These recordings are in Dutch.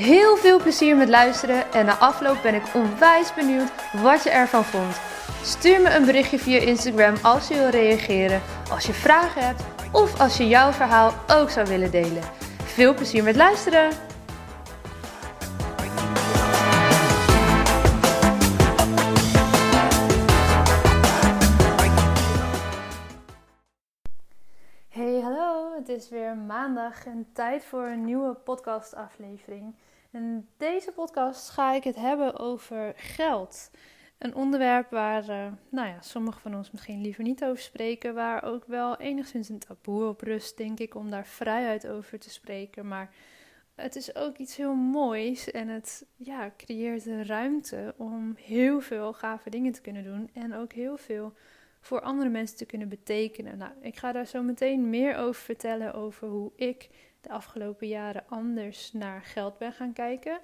Heel veel plezier met luisteren en na afloop ben ik onwijs benieuwd wat je ervan vond. Stuur me een berichtje via Instagram als je wil reageren, als je vragen hebt of als je jouw verhaal ook zou willen delen. Veel plezier met luisteren! Hey, hallo! Het is weer maandag en tijd voor een nieuwe podcastaflevering. In deze podcast ga ik het hebben over geld. Een onderwerp waar uh, nou ja, sommigen van ons misschien liever niet over spreken, waar ook wel enigszins een taboe op rust, denk ik, om daar vrijheid over te spreken. Maar het is ook iets heel moois en het ja, creëert een ruimte om heel veel gave dingen te kunnen doen en ook heel veel voor andere mensen te kunnen betekenen. Nou, ik ga daar zo meteen meer over vertellen over hoe ik de afgelopen jaren anders naar geld ben gaan kijken.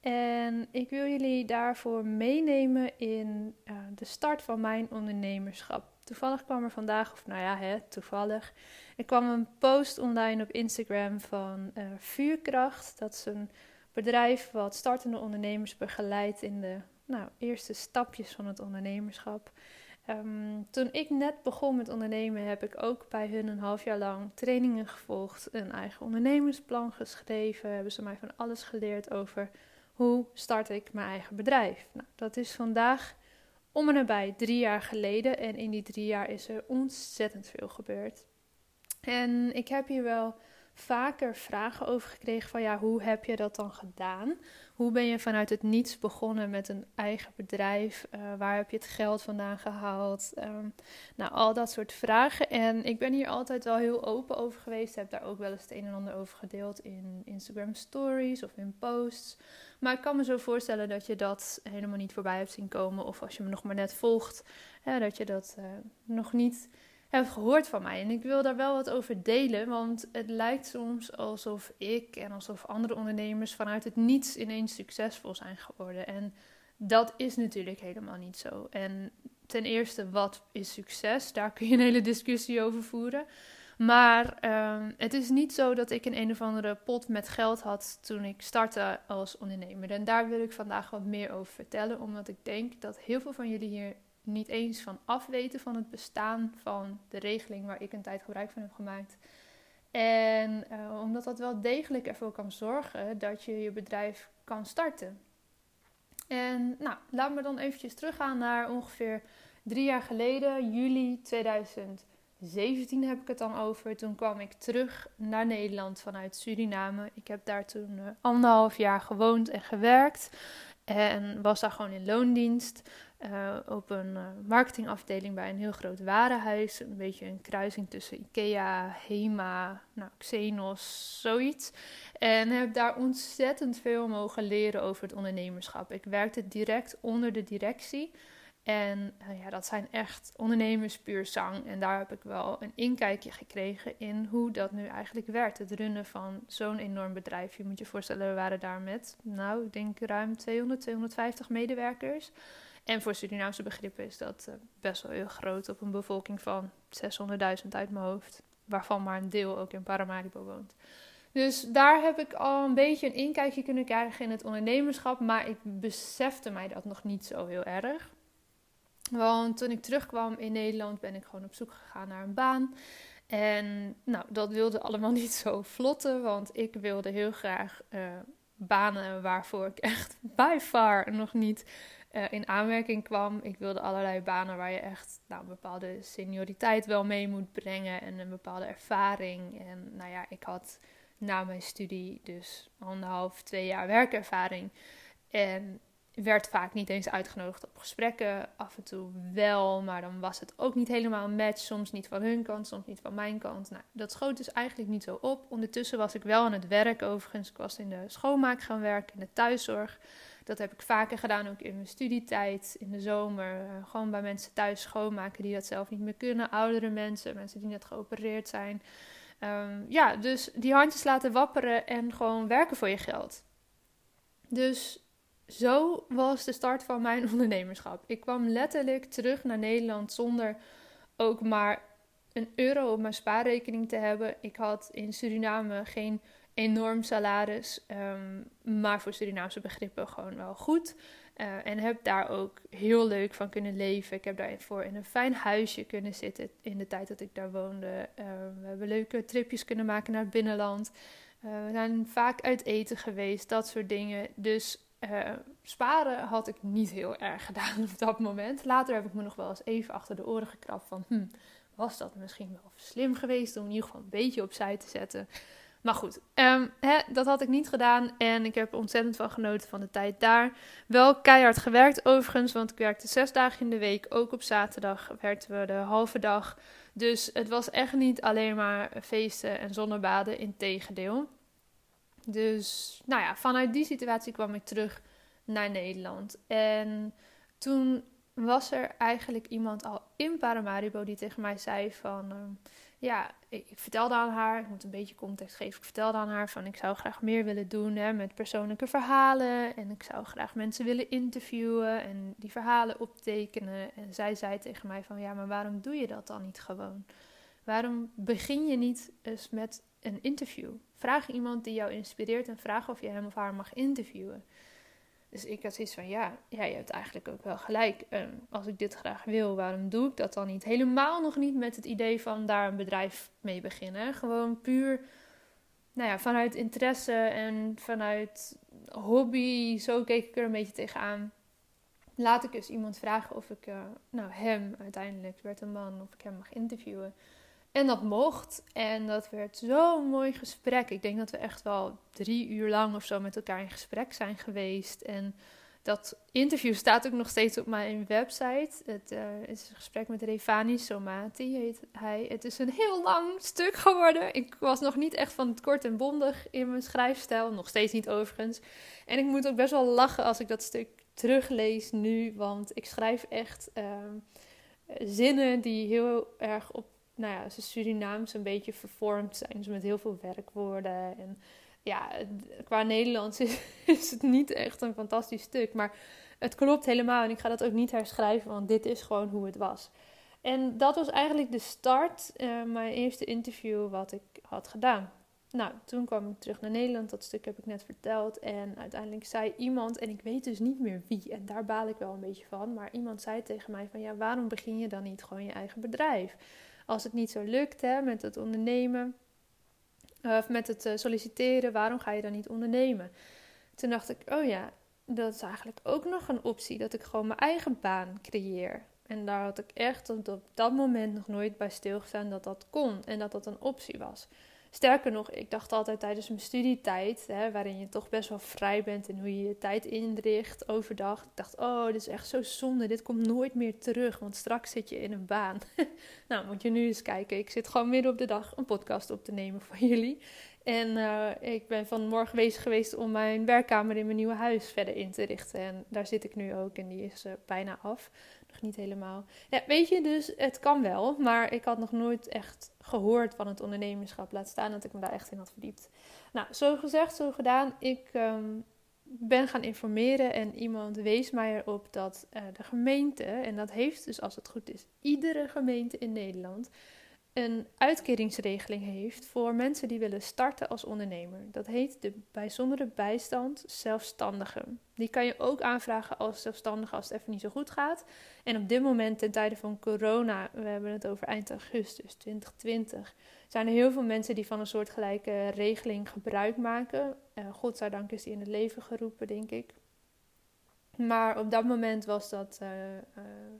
En ik wil jullie daarvoor meenemen in uh, de start van mijn ondernemerschap. Toevallig kwam er vandaag, of nou ja, hè, toevallig. Er kwam een post online op Instagram van uh, Vuurkracht. Dat is een bedrijf wat startende ondernemers begeleidt in de nou, eerste stapjes van het ondernemerschap. Um, toen ik net begon met ondernemen, heb ik ook bij hun een half jaar lang trainingen gevolgd, een eigen ondernemersplan geschreven. Hebben ze mij van alles geleerd over hoe start ik mijn eigen bedrijf? Nou, dat is vandaag om en nabij drie jaar geleden. En in die drie jaar is er ontzettend veel gebeurd. En ik heb hier wel vaker vragen over gekregen van ja, hoe heb je dat dan gedaan? Hoe ben je vanuit het niets begonnen met een eigen bedrijf? Uh, waar heb je het geld vandaan gehaald? Um, nou, al dat soort vragen. En ik ben hier altijd wel heel open over geweest. Heb daar ook wel eens het een en ander over gedeeld in Instagram stories of in posts. Maar ik kan me zo voorstellen dat je dat helemaal niet voorbij hebt zien komen. Of als je me nog maar net volgt, dat je dat uh, nog niet hebt gehoord van mij. En ik wil daar wel wat over delen, want het lijkt soms alsof ik en alsof andere ondernemers vanuit het niets ineens succesvol zijn geworden. En dat is natuurlijk helemaal niet zo. En ten eerste, wat is succes? Daar kun je een hele discussie over voeren. Maar um, het is niet zo dat ik een een of andere pot met geld had toen ik startte als ondernemer. En daar wil ik vandaag wat meer over vertellen, omdat ik denk dat heel veel van jullie hier niet eens van afweten van het bestaan van de regeling waar ik een tijd gebruik van heb gemaakt. En uh, omdat dat wel degelijk ervoor kan zorgen dat je je bedrijf kan starten. En nou, laat me dan eventjes teruggaan naar ongeveer drie jaar geleden, juli 2000. 17 heb ik het dan over. Toen kwam ik terug naar Nederland vanuit Suriname. Ik heb daar toen uh, anderhalf jaar gewoond en gewerkt. En was daar gewoon in loondienst. Uh, op een uh, marketingafdeling bij een heel groot warenhuis. Een beetje een kruising tussen Ikea, Hema, nou, Xenos, zoiets. En heb daar ontzettend veel mogen leren over het ondernemerschap. Ik werkte direct onder de directie. En uh, ja, dat zijn echt ondernemers puur zang. En daar heb ik wel een inkijkje gekregen in hoe dat nu eigenlijk werkt. Het runnen van zo'n enorm bedrijf. Je moet je voorstellen, we waren daar met, nou, ik denk ruim 200, 250 medewerkers. En voor Surinaamse begrippen is dat uh, best wel heel groot op een bevolking van 600.000 uit mijn hoofd. Waarvan maar een deel ook in Paramaribo woont. Dus daar heb ik al een beetje een inkijkje kunnen krijgen in het ondernemerschap. Maar ik besefte mij dat nog niet zo heel erg. Want toen ik terugkwam in Nederland ben ik gewoon op zoek gegaan naar een baan. En nou, dat wilde allemaal niet zo vlotten, want ik wilde heel graag uh, banen waarvoor ik echt by far nog niet uh, in aanmerking kwam. Ik wilde allerlei banen waar je echt nou, een bepaalde senioriteit wel mee moet brengen en een bepaalde ervaring. En nou ja, ik had na mijn studie dus anderhalf, twee jaar werkervaring. En werd vaak niet eens uitgenodigd op gesprekken. Af en toe wel, maar dan was het ook niet helemaal een match. Soms niet van hun kant, soms niet van mijn kant. Nou, dat schoot dus eigenlijk niet zo op. Ondertussen was ik wel aan het werk overigens. Ik was in de schoonmaak gaan werken, in de thuiszorg. Dat heb ik vaker gedaan, ook in mijn studietijd, in de zomer. Uh, gewoon bij mensen thuis schoonmaken die dat zelf niet meer kunnen. Oudere mensen, mensen die net geopereerd zijn. Um, ja, dus die handjes laten wapperen en gewoon werken voor je geld. Dus zo was de start van mijn ondernemerschap. Ik kwam letterlijk terug naar Nederland zonder ook maar een euro op mijn spaarrekening te hebben. Ik had in Suriname geen enorm salaris, um, maar voor Surinaamse begrippen gewoon wel goed. Uh, en heb daar ook heel leuk van kunnen leven. Ik heb daarvoor in een fijn huisje kunnen zitten in de tijd dat ik daar woonde. Uh, we hebben leuke tripjes kunnen maken naar het binnenland. Uh, we zijn vaak uit eten geweest, dat soort dingen. Dus sparen had ik niet heel erg gedaan op dat moment. Later heb ik me nog wel eens even achter de oren gekrapt van... Hm, was dat misschien wel slim geweest om in ieder geval een beetje opzij te zetten. Maar goed, ehm, hè, dat had ik niet gedaan. En ik heb ontzettend van genoten van de tijd daar. Wel keihard gewerkt overigens, want ik werkte zes dagen in de week. Ook op zaterdag werkten we de halve dag. Dus het was echt niet alleen maar feesten en zonnebaden, in tegendeel. Dus nou ja, vanuit die situatie kwam ik terug naar Nederland. En toen was er eigenlijk iemand al in Paramaribo die tegen mij zei van... Ehm, ja, ik, vertelde aan haar, ik moet een beetje context geven. Ik vertelde aan haar van ik zou graag meer willen doen hè, met persoonlijke verhalen. En ik zou graag mensen willen interviewen en die verhalen optekenen. En zij zei tegen mij van ja, maar waarom doe je dat dan niet gewoon? Waarom begin je niet eens met een interview? Vraag iemand die jou inspireert en vraag of je hem of haar mag interviewen. Dus ik had zoiets van, ja, ja, je hebt eigenlijk ook wel gelijk. Ehm, als ik dit graag wil, waarom doe ik dat dan niet? Helemaal nog niet met het idee van daar een bedrijf mee beginnen. Gewoon puur, nou ja, vanuit interesse en vanuit hobby. Zo keek ik er een beetje tegenaan. Laat ik eens iemand vragen of ik, uh, nou hem uiteindelijk, werd een man, of ik hem mag interviewen. En dat mocht. En dat werd zo'n mooi gesprek. Ik denk dat we echt wel drie uur lang of zo met elkaar in gesprek zijn geweest. En dat interview staat ook nog steeds op mijn website. Het uh, is een gesprek met Revani Somati, heet hij. Het is een heel lang stuk geworden. Ik was nog niet echt van het kort en bondig in mijn schrijfstijl. Nog steeds niet overigens. En ik moet ook best wel lachen als ik dat stuk teruglees nu. Want ik schrijf echt uh, zinnen die heel erg op nou ja, ze Surinaams een beetje vervormd zijn. Dus met heel veel werkwoorden. En ja, qua Nederlands is, het niet echt een fantastisch stuk. Maar het klopt helemaal. En ik ga dat ook niet herschrijven, want dit is gewoon hoe het was. En dat was eigenlijk de start, uh, mijn eerste interview wat ik had gedaan. Nou, toen kwam ik terug naar Nederland. Dat stuk heb ik net verteld. En uiteindelijk zei iemand, en ik weet dus niet meer wie, en daar baal ik wel een beetje van. Maar iemand zei tegen mij van, ja, waarom begin je dan niet gewoon je eigen bedrijf? Als het niet zo lukt hè, met het ondernemen of met het eh, solliciteren, waarom ga je dan niet ondernemen? Toen dacht ik, oh ja, dat is eigenlijk ook nog een optie, dat ik gewoon mijn eigen baan creëer. En daar had ik echt op dat moment nog nooit bij stilgestaan dat dat kon en dat dat een optie was. Sterker nog, ik dacht altijd tijdens mijn studietijd, hè, waarin je toch best wel vrij bent in hoe je je tijd inricht overdag. Ik dacht, oh, dit is echt zo zonde, dit komt nooit meer terug, want straks zit je in een baan. nou, moet je nu eens kijken. Ik zit gewoon midden op de dag een podcast op te nemen voor jullie. En uh, ik ben vanmorgen bezig geweest om mijn werkkamer in mijn nieuwe huis verder in te richten. En daar zit ik nu ook en die is uh, bijna af. Nog niet helemaal. Ja, weet je, dus het kan wel. Maar ik had nog nooit echt gehoord van het ondernemerschap. Laat staan dat ik me daar echt in had verdiept. Nou, zo gezegd, zo gedaan. Ik um, ben gaan informeren en iemand wees mij erop dat uh, de gemeente, en dat heeft dus als het goed is, iedere gemeente in Nederland een uitkeringsregeling heeft voor mensen die willen starten als ondernemer. Dat heet de bijzondere bijstand zelfstandigen. Die kan je ook aanvragen als zelfstandige als het even niet zo goed gaat. En op dit moment, ten tijde van corona, we hebben het over eind augustus 2020, zijn er heel veel mensen die van een soortgelijke regeling gebruik maken. Uh, godzijdank is die in het leven geroepen, denk ik. Maar op dat moment was dat, uh,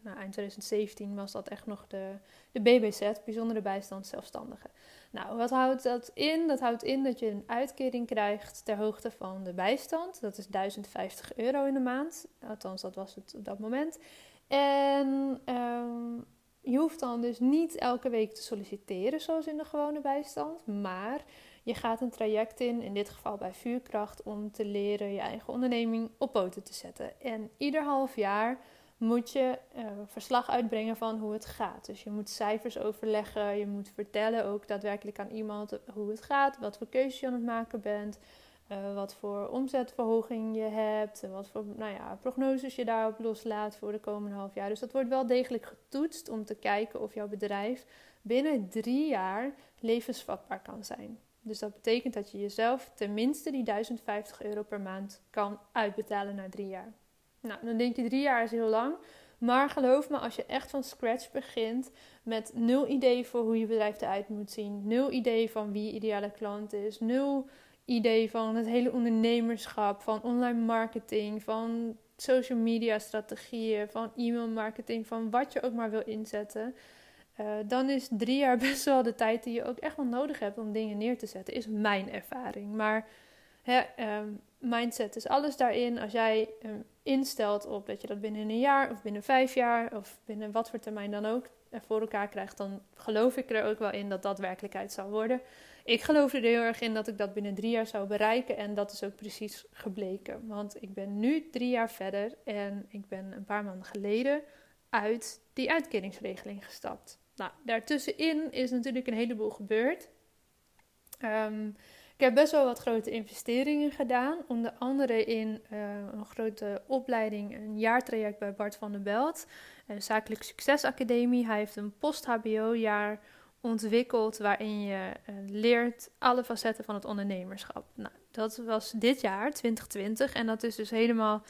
nou, eind 2017, was dat echt nog de, de BBZ, bijzondere bijstand zelfstandigen. Nou, wat houdt dat in? Dat houdt in dat je een uitkering krijgt ter hoogte van de bijstand. Dat is 1050 euro in de maand. Althans, dat was het op dat moment. En ehm, je hoeft dan dus niet elke week te solliciteren zoals in de gewone bijstand. Maar Je gaat een traject in, in dit geval bij vuurkracht, om te leren je eigen onderneming op poten te zetten. En ieder half jaar moet je uh, verslag uitbrengen van hoe het gaat. Dus je moet cijfers overleggen, je moet vertellen ook daadwerkelijk aan iemand hoe het gaat, wat voor keuzes je aan het maken bent, uh, wat voor omzetverhoging je hebt, wat voor nou ja, prognoses je daarop loslaat voor de komende half jaar. Dus dat wordt wel degelijk getoetst om te kijken of jouw bedrijf binnen drie jaar levensvatbaar kan zijn. Dus dat betekent dat je jezelf tenminste die 1050 euro per maand kan uitbetalen na drie jaar. Nou, dan denk je drie jaar is heel lang. Maar geloof me, als je echt van scratch begint met nul idee voor hoe je bedrijf eruit moet zien, nul idee van wie je ideale klant is, nul idee van het hele ondernemerschap, van online marketing, van social media strategieën, van e-mail marketing, van wat je ook maar wil inzetten. Uh, dan is drie jaar best wel de tijd die je ook echt wel nodig hebt om dingen neer te zetten, is mijn ervaring. Maar hè, um, mindset is alles daarin. Als jij um, instelt op dat je dat binnen een jaar of binnen vijf jaar of binnen wat voor termijn dan ook voor elkaar krijgt, dan geloof ik er ook wel in dat dat werkelijkheid zal worden. Ik geloofde er heel erg in dat ik dat binnen drie jaar zou bereiken en dat is ook precies gebleken. Want ik ben nu drie jaar verder en ik ben een paar maanden geleden uit die uitkeringsregeling gestapt. Nou, daartussenin is natuurlijk een heleboel gebeurd. Um, ik heb best wel wat grote investeringen gedaan. Onder andere in uh, een grote opleiding, een jaartraject bij Bart van der Belt. Een zakelijk succesacademie. Hij heeft een post-HBO-jaar ontwikkeld waarin je uh, leert alle facetten van het ondernemerschap. Nou, dat was dit jaar, 2020. En dat is dus helemaal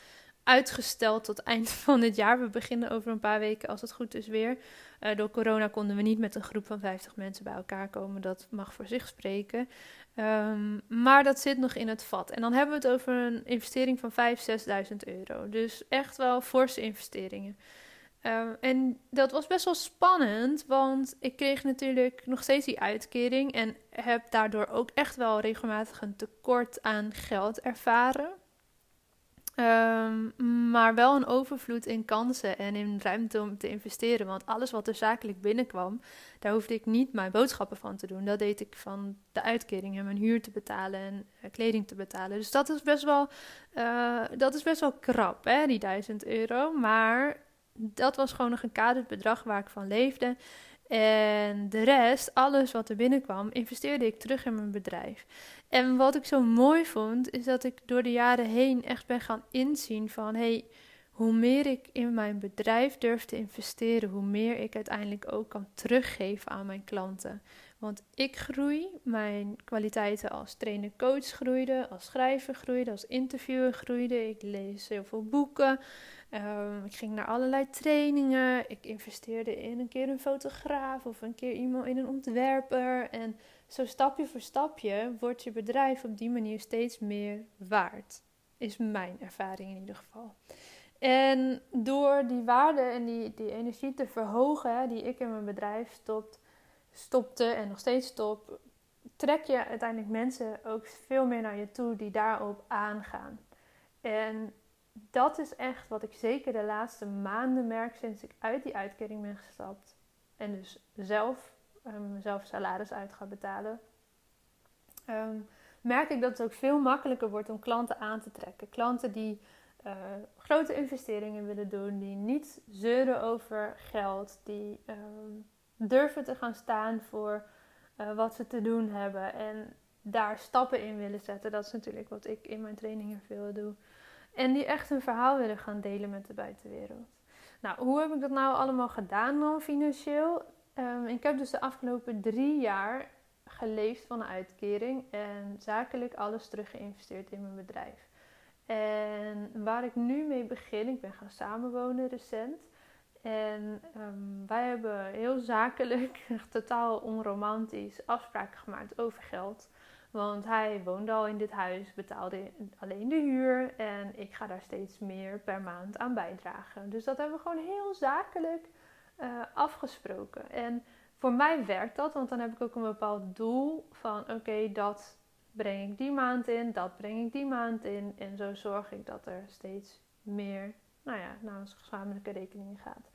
uitgesteld tot eind van dit jaar. We beginnen over een paar weken, als het goed is, weer. Uh, door corona konden we niet met een groep van 50 mensen bij elkaar komen. Dat mag voor zich spreken. Um, maar dat zit nog in het vat. En dan hebben we het over een investering van 5.000, 6.000 euro. Dus echt wel forse investeringen. Um, en dat was best wel spannend, want ik kreeg natuurlijk nog steeds die uitkering en heb daardoor ook echt wel regelmatig een tekort aan geld ervaren. Um, maar wel een overvloed in kansen en in ruimte om te investeren. Want alles wat er zakelijk binnenkwam, daar hoefde ik niet mijn boodschappen van te doen. Dat deed ik van de uitkering en mijn huur te betalen en uh, kleding te betalen. Dus dat is best wel, uh, dat is best wel krap, hè, die 1000 euro. Maar dat was gewoon nog een kaderd bedrag waar ik van leefde. En de rest, alles wat er binnenkwam, investeerde ik terug in mijn bedrijf. En wat ik zo mooi vond, is dat ik door de jaren heen echt ben gaan inzien van hey, hoe meer ik in mijn bedrijf durf te investeren, hoe meer ik uiteindelijk ook kan teruggeven aan mijn klanten. Want ik groei, mijn kwaliteiten als trainer-coach groeiden, als schrijver groeiden, als interviewer groeiden. Ik lees heel veel boeken. Um, ik ging naar allerlei trainingen. Ik investeerde in een keer een fotograaf of een keer iemand in een ontwerper. En zo stapje voor stapje wordt je bedrijf op die manier steeds meer waard. Is mijn ervaring in ieder geval. En door die waarde en die, die energie te verhogen die ik in mijn bedrijf stopt, stopte en nog steeds stop, trek je uiteindelijk mensen ook veel meer naar je toe die daarop aangaan. En dat is echt wat ik zeker de laatste maanden merk sinds ik uit die uitkering ben gestapt. En dus zelf um, mezelf salaris uit ga betalen. Um, merk ik dat het ook veel makkelijker wordt om klanten aan te trekken. Klanten die uh, grote investeringen willen doen, die niet zeuren over geld, die um, durven te gaan staan voor uh, wat ze te doen hebben en daar stappen in willen zetten. Dat is natuurlijk wat ik in mijn trainingen veel doe. En die echt een verhaal willen gaan delen met de buitenwereld. Nou, hoe heb ik dat nou allemaal gedaan dan financieel? Um, ik heb dus de afgelopen drie jaar geleefd van uitkering en zakelijk alles teruggeïnvesteerd in mijn bedrijf. En waar ik nu mee begin, ik ben gaan samenwonen recent. En um, wij hebben heel zakelijk, totaal onromantisch, afspraken gemaakt over geld. Want hij woonde al in dit huis, betaalde alleen de huur en ik ga daar steeds meer per maand aan bijdragen. Dus dat hebben we gewoon heel zakelijk uh, afgesproken. En voor mij werkt dat, want dan heb ik ook een bepaald doel van oké, dat breng ik die maand in, dat breng ik die maand in. En zo zorg ik dat er steeds meer nou ja, naar onze gezamenlijke rekening gaat.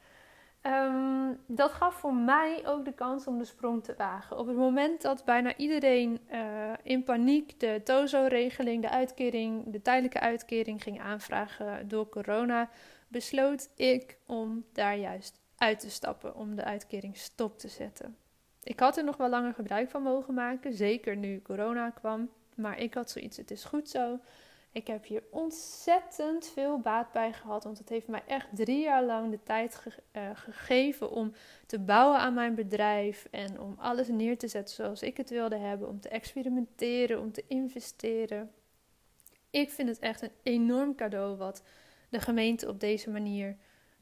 Ehm, dat gaf voor mij ook de kans om de sprong te wagen. Op het moment dat bijna iedereen uh, in paniek de TOZO-regeling, de uitkering, de tijdelijke uitkering ging aanvragen door corona, besloot ik om daar juist uit te stappen, om de uitkering stop te zetten. Ik had er nog wel langer gebruik van mogen maken, zeker nu corona kwam. Maar ik had zoiets, het is goed zo. Ik heb hier ontzettend veel baat bij gehad, want het heeft mij echt drie jaar lang de tijd eh, gegeven om te bouwen aan mijn bedrijf en om alles neer te zetten zoals ik het wilde hebben, om te experimenteren, om te investeren. Ik vind het echt een enorm cadeau wat de gemeente op deze manier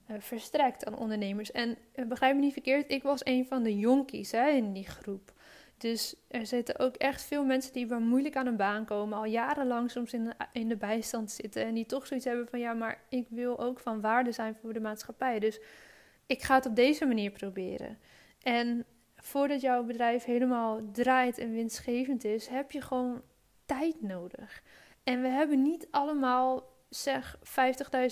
uh, verstrekt aan ondernemers. En uh, begrijp me niet verkeerd, ik was een van de jonkies hè, in die groep. Dus er zitten ook echt veel mensen die wel moeilijk aan een baan komen, al jarenlang soms in de, in de bijstand zitten. En die toch zoiets hebben van ja, maar ik wil ook van waarde zijn voor de maatschappij. Dus ik ga het op deze manier proberen. En voordat jouw bedrijf helemaal draait en winstgevend is, heb je gewoon tijd nodig. En we hebben niet allemaal zeg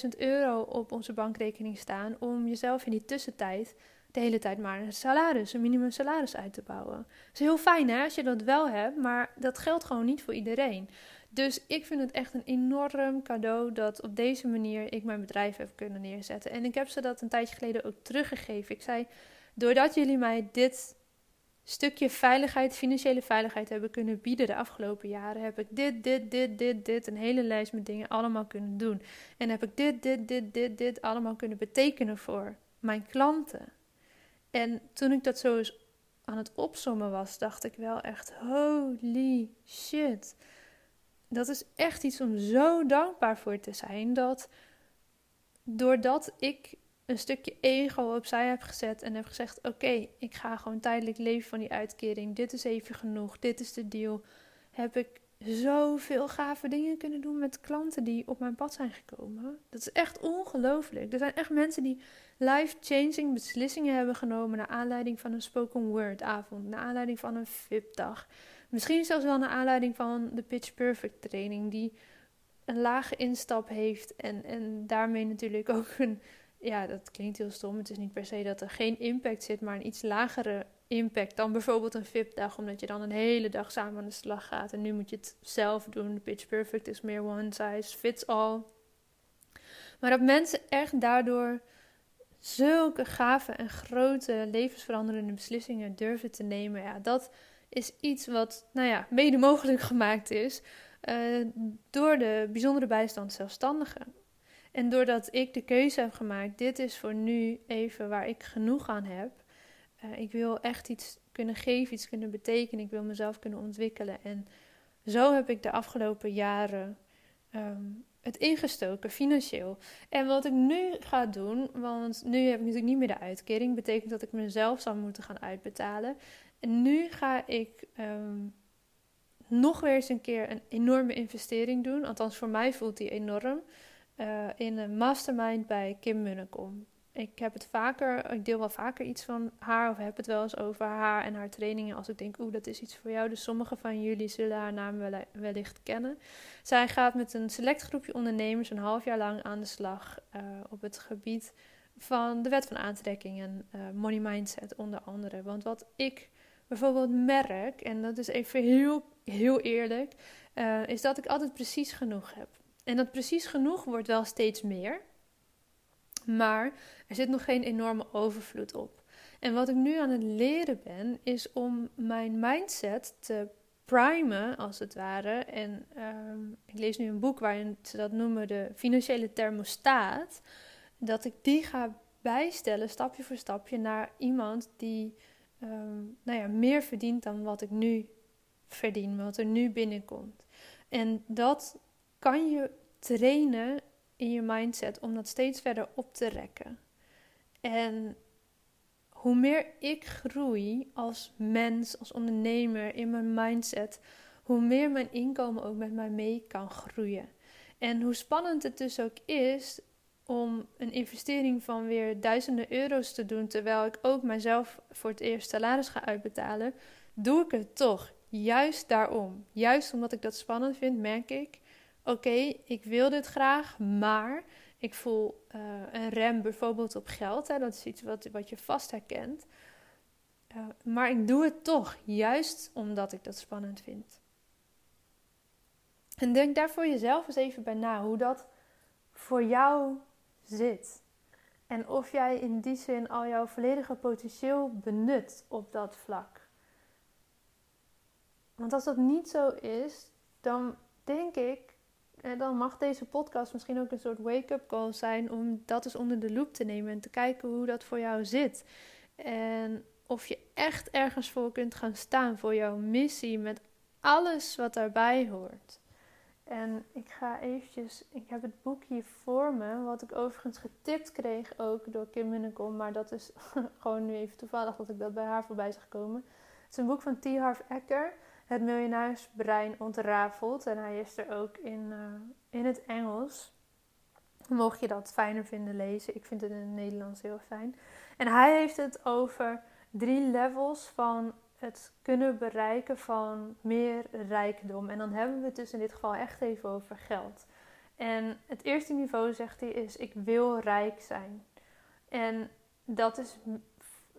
50.000 euro op onze bankrekening staan om jezelf in die tussentijd de hele tijd maar een salaris, een minimum salaris uit te bouwen. Dat is heel fijn hè, als je dat wel hebt, maar dat geldt gewoon niet voor iedereen. Dus ik vind het echt een enorm cadeau dat op deze manier ik mijn bedrijf heb kunnen neerzetten. En ik heb ze dat een tijdje geleden ook teruggegeven. Ik zei, doordat jullie mij dit stukje veiligheid, financiële veiligheid hebben kunnen bieden de afgelopen jaren, heb ik dit, dit, dit, dit, dit, een hele lijst met dingen allemaal kunnen doen. En heb ik dit, dit, dit, dit, dit allemaal kunnen betekenen voor mijn klanten. En toen ik dat zo eens aan het opsommen was, dacht ik wel echt: holy shit. Dat is echt iets om zo dankbaar voor te zijn. Dat doordat ik een stukje ego opzij heb gezet en heb gezegd: Oké, ik ga gewoon tijdelijk leven van die uitkering. Dit is even genoeg. Dit is de deal. Heb ik zoveel gave dingen kunnen doen met klanten die op mijn pad zijn gekomen. Dat is echt ongelooflijk. Er zijn echt mensen die life-changing beslissingen hebben genomen naar aanleiding van een spoken word avond, naar aanleiding van een VIP-dag. Misschien zelfs wel naar aanleiding van de Pitch Perfect training, die een lage instap heeft en, en daarmee natuurlijk ook een, ja, dat klinkt heel stom. Het is niet per se dat er geen impact zit, maar een iets lagere impact dan bijvoorbeeld een VIP-dag, omdat je dan een hele dag samen aan de slag gaat. En nu moet je het zelf doen. Pitch Perfect is meer one size fits all. Maar dat mensen echt daardoor zulke gave en grote levensveranderende beslissingen durven te nemen, ja, dat is iets wat, nou ja, mede mogelijk gemaakt is uh, door de bijzondere bijstand zelfstandigen. En doordat ik de keuze heb gemaakt, dit is voor nu even waar ik genoeg aan heb. Uh, ik wil echt iets kunnen geven, iets kunnen betekenen. Ik wil mezelf kunnen ontwikkelen. En zo heb ik de afgelopen jaren um, het ingestoken financieel. En wat ik nu ga doen, want nu heb ik natuurlijk niet meer de uitkering, betekent dat ik mezelf zal moeten gaan uitbetalen. En nu ga ik um, nog weer eens een keer een enorme investering doen. Althans, voor mij voelt die enorm. Uh, in een mastermind bij Kim Munnekom ik heb het vaker, ik deel wel vaker iets van haar of heb het wel eens over haar en haar trainingen als ik denk, oeh, dat is iets voor jou. Dus sommige van jullie zullen haar naam wellicht kennen. Zij gaat met een select groepje ondernemers een half jaar lang aan de slag uh, op het gebied van de wet van aantrekking en uh, money mindset onder andere. Want wat ik bijvoorbeeld merk, en dat is even heel, heel eerlijk, uh, is dat ik altijd precies genoeg heb. En dat precies genoeg wordt wel steeds meer. Maar er zit nog geen enorme overvloed op. En wat ik nu aan het leren ben, is om mijn mindset te primen, als het ware. En ehm, ik lees nu een boek waarin ze dat noemen de financiële thermostaat. Dat ik die ga bijstellen, stapje voor stapje, naar iemand die ehm, nou ja, meer verdient dan wat ik nu verdien, wat er nu binnenkomt. En dat kan je trainen in je mindset om dat steeds verder op te rekken. En hoe meer ik groei als mens, als ondernemer in mijn mindset, hoe meer mijn inkomen ook met mij mee kan groeien. En hoe spannend het dus ook is om een investering van weer duizenden euro's te doen, terwijl ik ook mijzelf voor het eerst salaris ga uitbetalen, doe ik het toch. Juist daarom. Juist omdat ik dat spannend vind, merk ik oké, ik wil dit graag, maar Ik voel uh, een rem bijvoorbeeld op geld. Hè? Dat is iets wat, wat je vast herkent. Uh, maar ik doe het toch, juist omdat ik dat spannend vind. En denk daar voor jezelf eens even bij na hoe dat voor jou zit. En of jij in die zin al jouw volledige potentieel benut op dat vlak. Want als dat niet zo is, dan denk ik, en dan mag deze podcast misschien ook een soort wake-up call zijn om dat eens onder de loep te nemen en te kijken hoe dat voor jou zit. En of je echt ergens voor kunt gaan staan voor jouw missie met alles wat daarbij hoort. En ik ga eventjes, ik heb het boek hier voor me, wat ik overigens getipt kreeg ook door Kim Minnekom, maar dat is gewoon nu even toevallig dat ik dat bij haar voorbij zag komen. Het is een boek van T. Harv Eker, Het miljonairsbrein ontrafeld. En hij is er ook in, uh, in het Engels. Mocht je dat fijner vinden lezen, ik vind het in het Nederlands heel fijn. En hij heeft het over drie levels van het kunnen bereiken van meer rijkdom. En dan hebben we het dus in dit geval echt even over geld. En het eerste niveau, zegt hij, is ik wil rijk zijn. En dat is,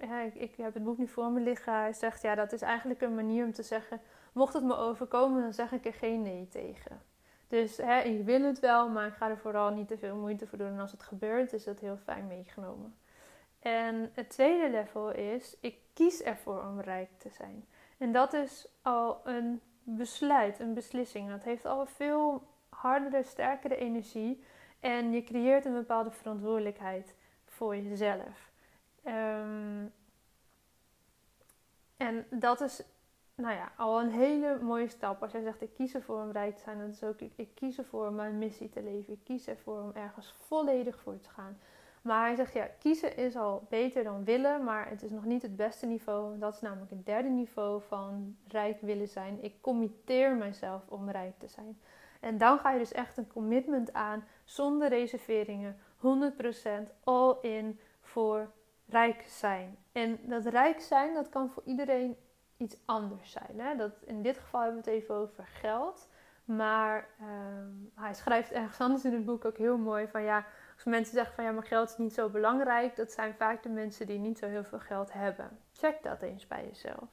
ja, ik, ik, heb het boek nu voor me liggen. Hij zegt, ja, dat is eigenlijk een manier om te zeggen, mocht het me overkomen, dan zeg ik er geen nee tegen. Dus hè, ik wil het wel, maar ik ga er vooral niet te veel moeite voor doen. En als het gebeurt, is dat heel fijn meegenomen. En het tweede level is, ik kies ervoor om rijk te zijn. En dat is al een besluit, een beslissing. Dat heeft al veel hardere, sterkere energie. En je creëert een bepaalde verantwoordelijkheid voor jezelf. Um, en dat is nou ja, al een hele mooie stap. Als jij zegt, ik kies ervoor om rijk te zijn, dan is ook, ik, ik kies ervoor mijn missie te leven. Ik kies ervoor om ergens volledig voor te gaan. Maar hij zegt ja, kiezen is al beter dan willen, maar het is nog niet het beste niveau. Dat is namelijk het derde niveau van rijk willen zijn. Ik committeer mezelf om rijk te zijn. En dan ga je dus echt een commitment aan zonder reserveringen, 100% all in voor rijk zijn. En dat rijk zijn, dat kan voor iedereen iets anders zijn. Hè? Dat, in dit geval hebben we het even over geld. Maar ehm, hij schrijft ergens anders in het boek ook heel mooi van ja, als mensen zeggen van ja, maar geld is niet zo belangrijk, dat zijn vaak de mensen die niet zo heel veel geld hebben. Check dat eens bij jezelf.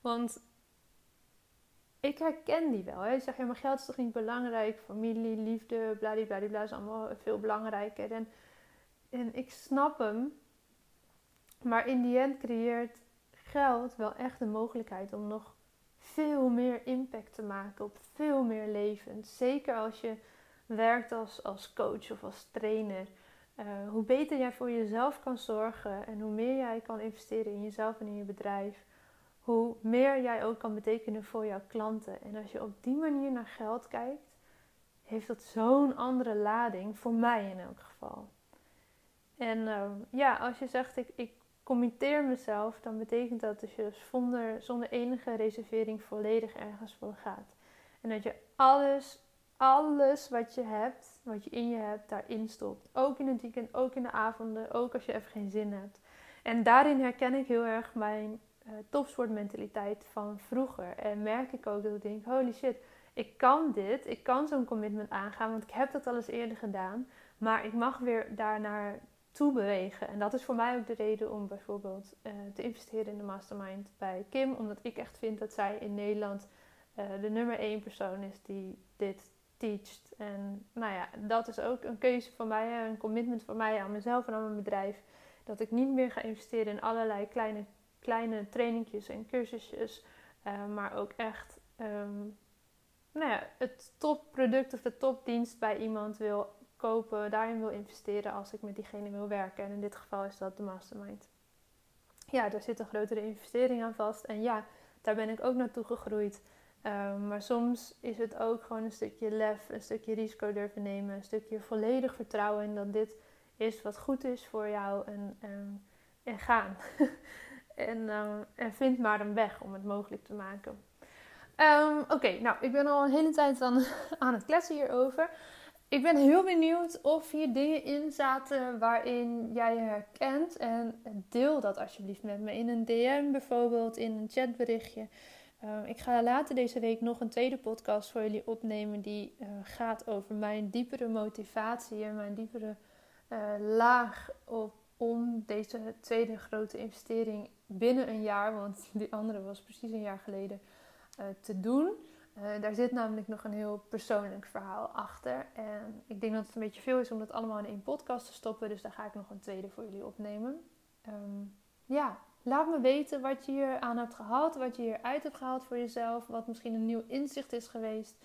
Want ik herken die wel. Hè. Je zegt ja, maar geld is toch niet belangrijk? Familie, liefde, bladibladibla is allemaal veel belangrijker. En, en ik snap hem. Maar in die end creëert geld wel echt de mogelijkheid om nog veel meer impact te maken op veel meer levens. Zeker als je werkt als, als coach of als trainer. Uh, hoe beter jij voor jezelf kan zorgen en hoe meer jij kan investeren in jezelf en in je bedrijf, hoe meer jij ook kan betekenen voor jouw klanten. En als je op die manier naar geld kijkt, heeft dat zo'n andere lading, voor mij in elk geval. En uh, ja, als je zegt ik, ik committeer mezelf, dan betekent dat dat je zonder, zonder enige reservering volledig ergens voor gaat. En dat je alles alles wat je hebt, wat je in je hebt, daarin stopt. Ook in het weekend, ook in de avonden, ook als je even geen zin hebt. En daarin herken ik heel erg mijn uh, topsportmentaliteit van vroeger. En merk ik ook dat ik denk, holy shit, ik kan dit, ik kan zo'n commitment aangaan, want ik heb dat al eens eerder gedaan. Maar ik mag weer daarnaar toe bewegen. En dat is voor mij ook de reden om bijvoorbeeld uh, te investeren in de mastermind bij Kim. Omdat ik echt vind dat zij in Nederland uh, de nummer één persoon is die dit teacht. En nou ja, dat is ook een keuze van mij, een commitment van mij aan mezelf en aan mijn bedrijf. Dat ik niet meer ga investeren in allerlei kleine, kleine trainingjes en cursusjes. Uh, maar ook echt um, nou ja, het topproduct of de topdienst bij iemand wil kopen, daarin wil investeren als ik met diegene wil werken. En in dit geval is dat de mastermind. Ja, daar zit een grotere investering aan vast. En ja, daar ben ik ook naartoe gegroeid. Ehm, maar soms is het ook gewoon een stukje lef, een stukje risico durven nemen, een stukje volledig vertrouwen in dat dit is wat goed is voor jou en, en, en gaan. en, um, en vind maar een weg om het mogelijk te maken. Um, Oké, nou, ik ben al een hele tijd aan, aan het kletsen hierover. Ik ben heel benieuwd of hier dingen in zaten waarin jij je herkent. En deel dat alsjeblieft met me in een DM bijvoorbeeld, in een chatberichtje. Ehm, ik ga later deze week nog een tweede podcast voor jullie opnemen die eh, gaat over mijn diepere motivatie en mijn diepere uh, laag op, om deze tweede grote investering binnen een jaar, want die andere was precies een jaar geleden, uh, te doen. Daar zit namelijk nog een heel persoonlijk verhaal achter. En ik denk dat het een beetje veel is om dat allemaal in één podcast te stoppen. Dus daar ga ik nog een tweede voor jullie opnemen. Um, ja, Laat me weten wat je hier aan hebt gehad, wat je hieruit hebt gehaald voor jezelf, wat misschien een nieuw inzicht is geweest.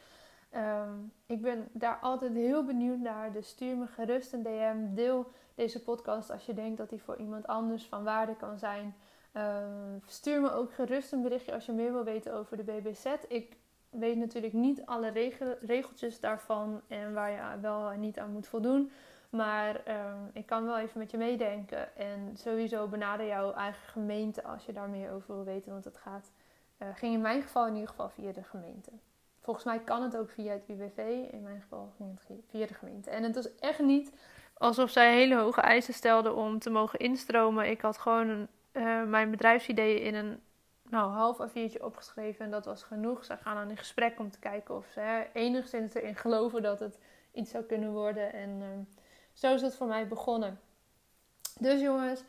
Ehm, ik ben daar altijd heel benieuwd naar, dus stuur me gerust een DM. Deel deze podcast als je denkt dat die voor iemand anders van waarde kan zijn. Um, stuur me ook gerust een berichtje als je meer wil weten over de BBZ. Ik weet natuurlijk niet alle regeltjes daarvan en waar je wel en niet aan moet voldoen. Maar ehm, ik kan wel even met je meedenken. En sowieso benader jouw eigen gemeente als je daar meer over wil weten. Want het gaat, uh, ging in mijn geval in ieder geval via de gemeente. Volgens mij kan het ook via het UWV. In mijn geval ging het via de gemeente. En het was echt niet alsof zij hele hoge eisen stelden om te mogen instromen. Ik had gewoon uh, mijn bedrijfsideeën in een nou, half A4'tje opgeschreven. En dat was genoeg. Ze gaan dan in gesprek om te kijken of ze hè, enigszins erin geloven dat het iets zou kunnen worden. En... Uh, zo is het voor mij begonnen. Dus jongens,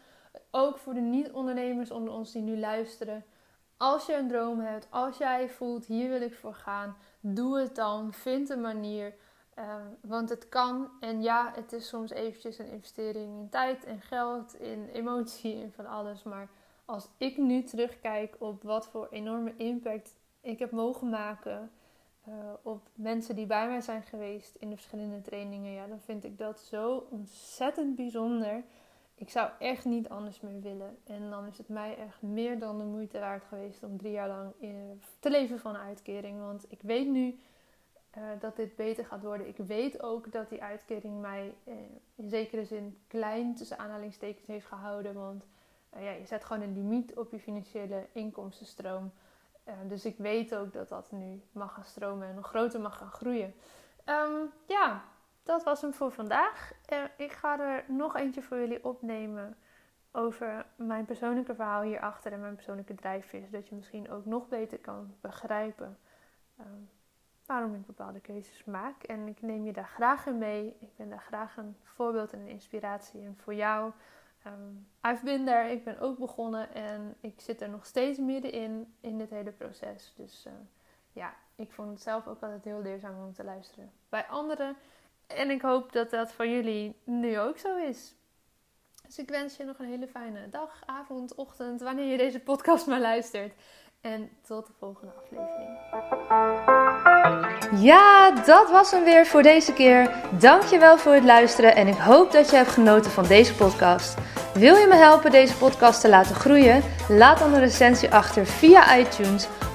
ook voor de niet-ondernemers onder ons die nu luisteren. Als je een droom hebt, als jij voelt, hier wil ik voor gaan, doe het dan. Vind een manier. Ehm, want het kan. En ja, het is soms eventjes een investering in tijd en geld, in emotie en van alles. Maar als ik nu terugkijk op wat voor enorme impact ik heb mogen maken uh, op mensen die bij mij zijn geweest in de verschillende trainingen, ja, dan vind ik dat zo ontzettend bijzonder. Ik zou echt niet anders meer willen. En dan is het mij echt meer dan de moeite waard geweest om drie jaar lang in, te leven van een uitkering. Want ik weet nu uh, dat dit beter gaat worden. Ik weet ook dat die uitkering mij in zekere zin klein tussen aanhalingstekens heeft gehouden. Want ja, je zet gewoon een limiet op je financiële inkomstenstroom. Uh, dus ik weet ook dat dat nu mag gaan stromen en nog groter mag gaan groeien. Um, ja, dat was hem voor vandaag. Uh, ik ga er nog eentje voor jullie opnemen over mijn persoonlijke verhaal hierachter en mijn persoonlijke drijfveer. Zodat je misschien ook nog beter kan begrijpen um, waarom ik bepaalde keuzes maak. En ik neem je daar graag in mee. Ik ben daar graag een voorbeeld en een inspiratie in voor jou. Um, I've been there, ik ben ook begonnen en ik zit er nog steeds middenin in dit hele proces. Dus uh, ja, ik vond het zelf ook altijd heel leerzaam om te luisteren bij anderen. En ik hoop dat dat voor jullie nu ook zo is. Dus ik wens je nog een hele fijne dag, avond, ochtend, wanneer je deze podcast maar luistert. En tot de volgende aflevering. Ja, dat was hem weer voor deze keer. Dankjewel voor het luisteren en ik hoop dat je hebt genoten van deze podcast. Wil je me helpen deze podcast te laten groeien? Laat dan een recensie achter via iTunes